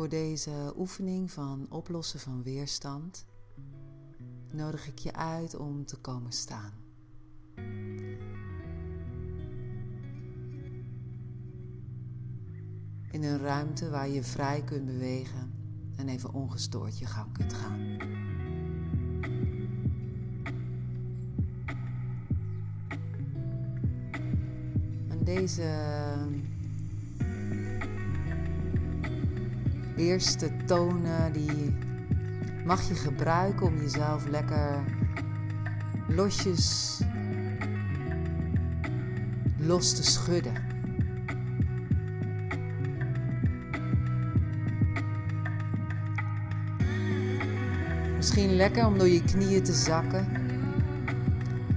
Voor deze oefening van oplossen van weerstand nodig ik je uit om te komen staan. In een ruimte waar je vrij kunt bewegen en even ongestoord je gang kunt gaan. En deze eerste tonen die mag je gebruiken om jezelf lekker losjes los te schudden. Misschien lekker om door je knieën te zakken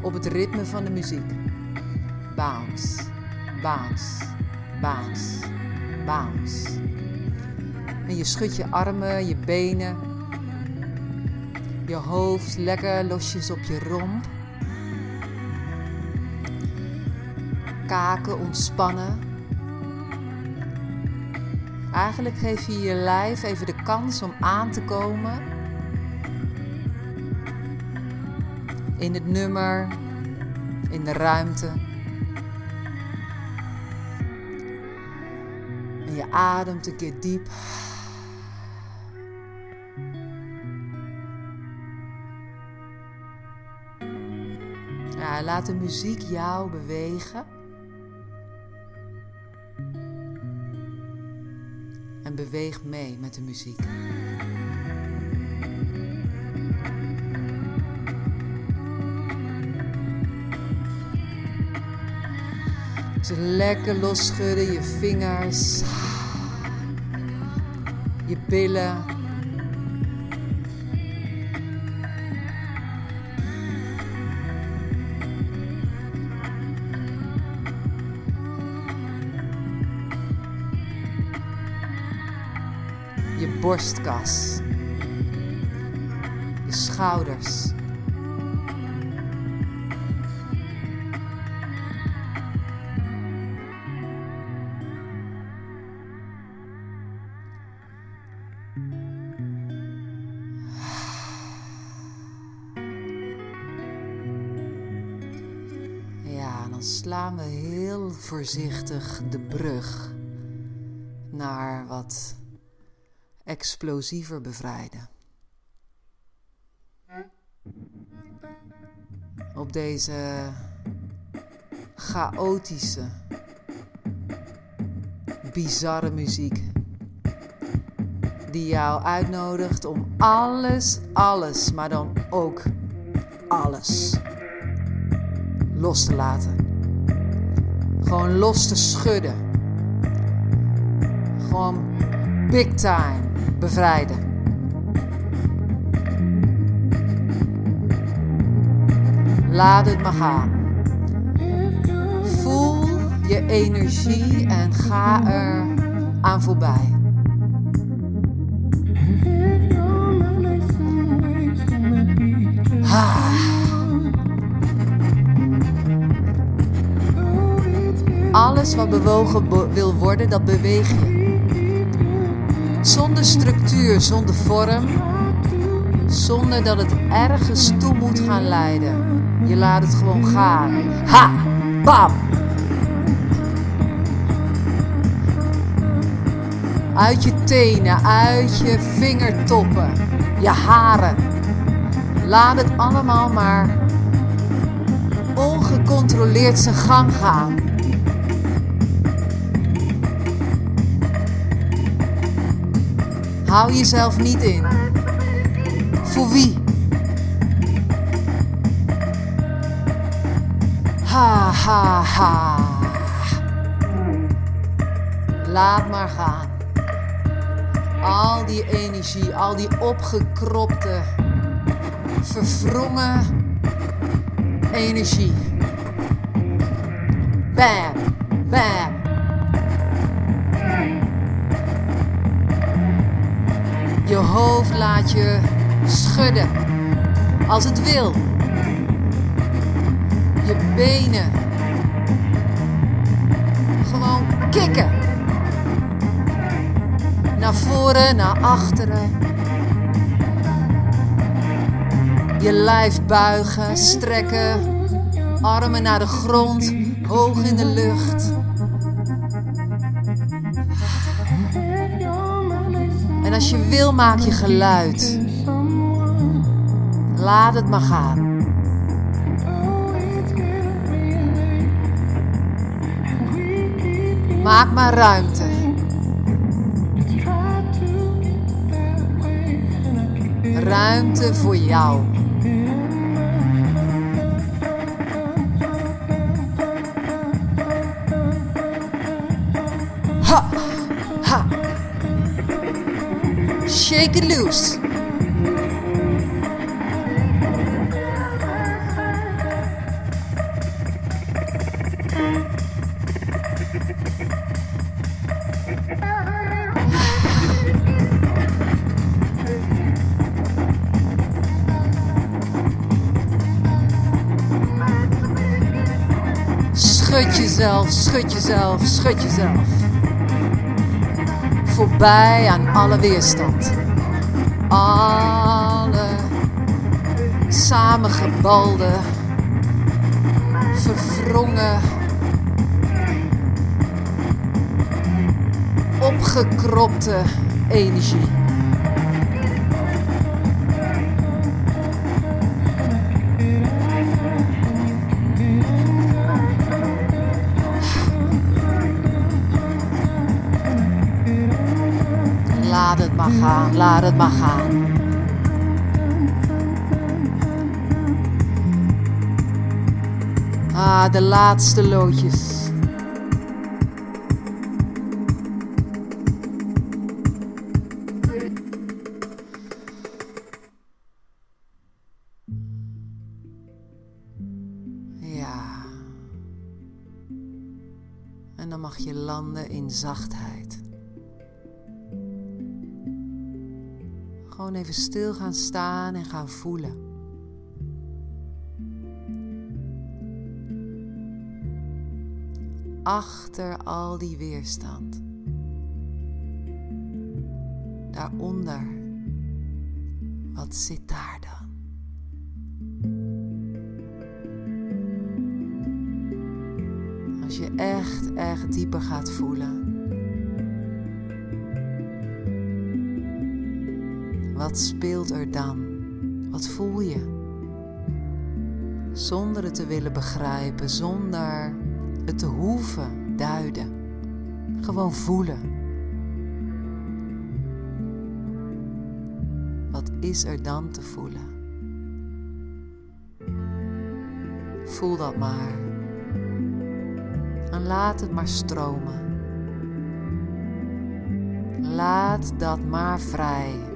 op het ritme van de muziek. Bounce, bounce, bounce, bounce. En je schudt je armen, je benen, je hoofd lekker losjes op je romp. Kaken ontspannen. Eigenlijk geef je je lijf even de kans om aan te komen in het nummer, in de ruimte. Je ademt een keer diep. Laat de muziek jou bewegen. En beweeg mee met de muziek. Dus lekker losschudden, je vingers, je billen. Je borstkas, je schouders. Dan slaan we heel voorzichtig de brug naar wat explosiever bevrijden. Op deze chaotische, bizarre muziek. Die jou uitnodigt om alles, alles, maar dan ook alles los te laten. Gewoon los te schudden. Gewoon big time bevrijden. Laat het maar gaan. Voel je energie en ga er aan voorbij. Alles wat bewogen wil worden, dat beweeg je. Zonder structuur, zonder vorm. Zonder dat het ergens toe moet gaan leiden. Je laat het gewoon gaan. Ha! Bam! Uit je tenen, uit je vingertoppen, je haren. Laat het allemaal maar ongecontroleerd zijn gang gaan. Hou jezelf niet in. Voor wie? Ha ha ha. Laat maar gaan. Al die energie, al die opgekropte, verwrongen energie. Bam, bam. Hoofd laat je schudden als het wil. Je benen. Gewoon kikken. Naar voren, naar achteren. Je lijf buigen, strekken. Armen naar de grond, hoog in de lucht. En als je wil, maak je geluid. Laat het maar gaan. Maak maar ruimte. Ruimte voor jou. Shake loose. Schud jezelf, schud jezelf, schud jezelf. Voorbij aan alle weerstand. Alle samengebalde, verwrongen, opgekropte energie. Maar laat het maar gaan. Ah, de laatste loodjes. Ja. En dan mag je landen in zachtheid. Gewoon even stil gaan staan en gaan voelen. Achter al die weerstand. Daaronder. Wat zit daar dan? Als je echt, echt dieper gaat voelen. Wat speelt er dan? Wat voel je? Zonder het te willen begrijpen, zonder het te hoeven duiden. Gewoon voelen. Wat is er dan te voelen? Voel dat maar. En laat het maar stromen. Laat dat maar vrij.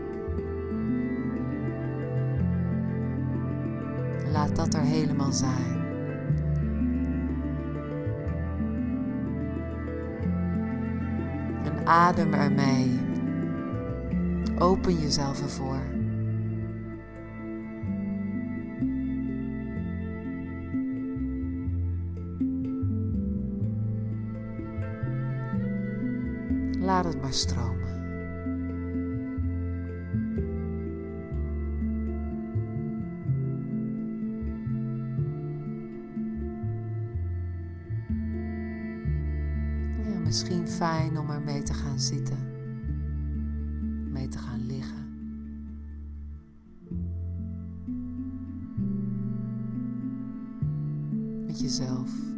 Laat dat er helemaal zijn. En adem ermee. Open jezelf ervoor. Laat het maar stromen. Misschien fijn om er mee te gaan zitten, mee te gaan liggen. Met jezelf.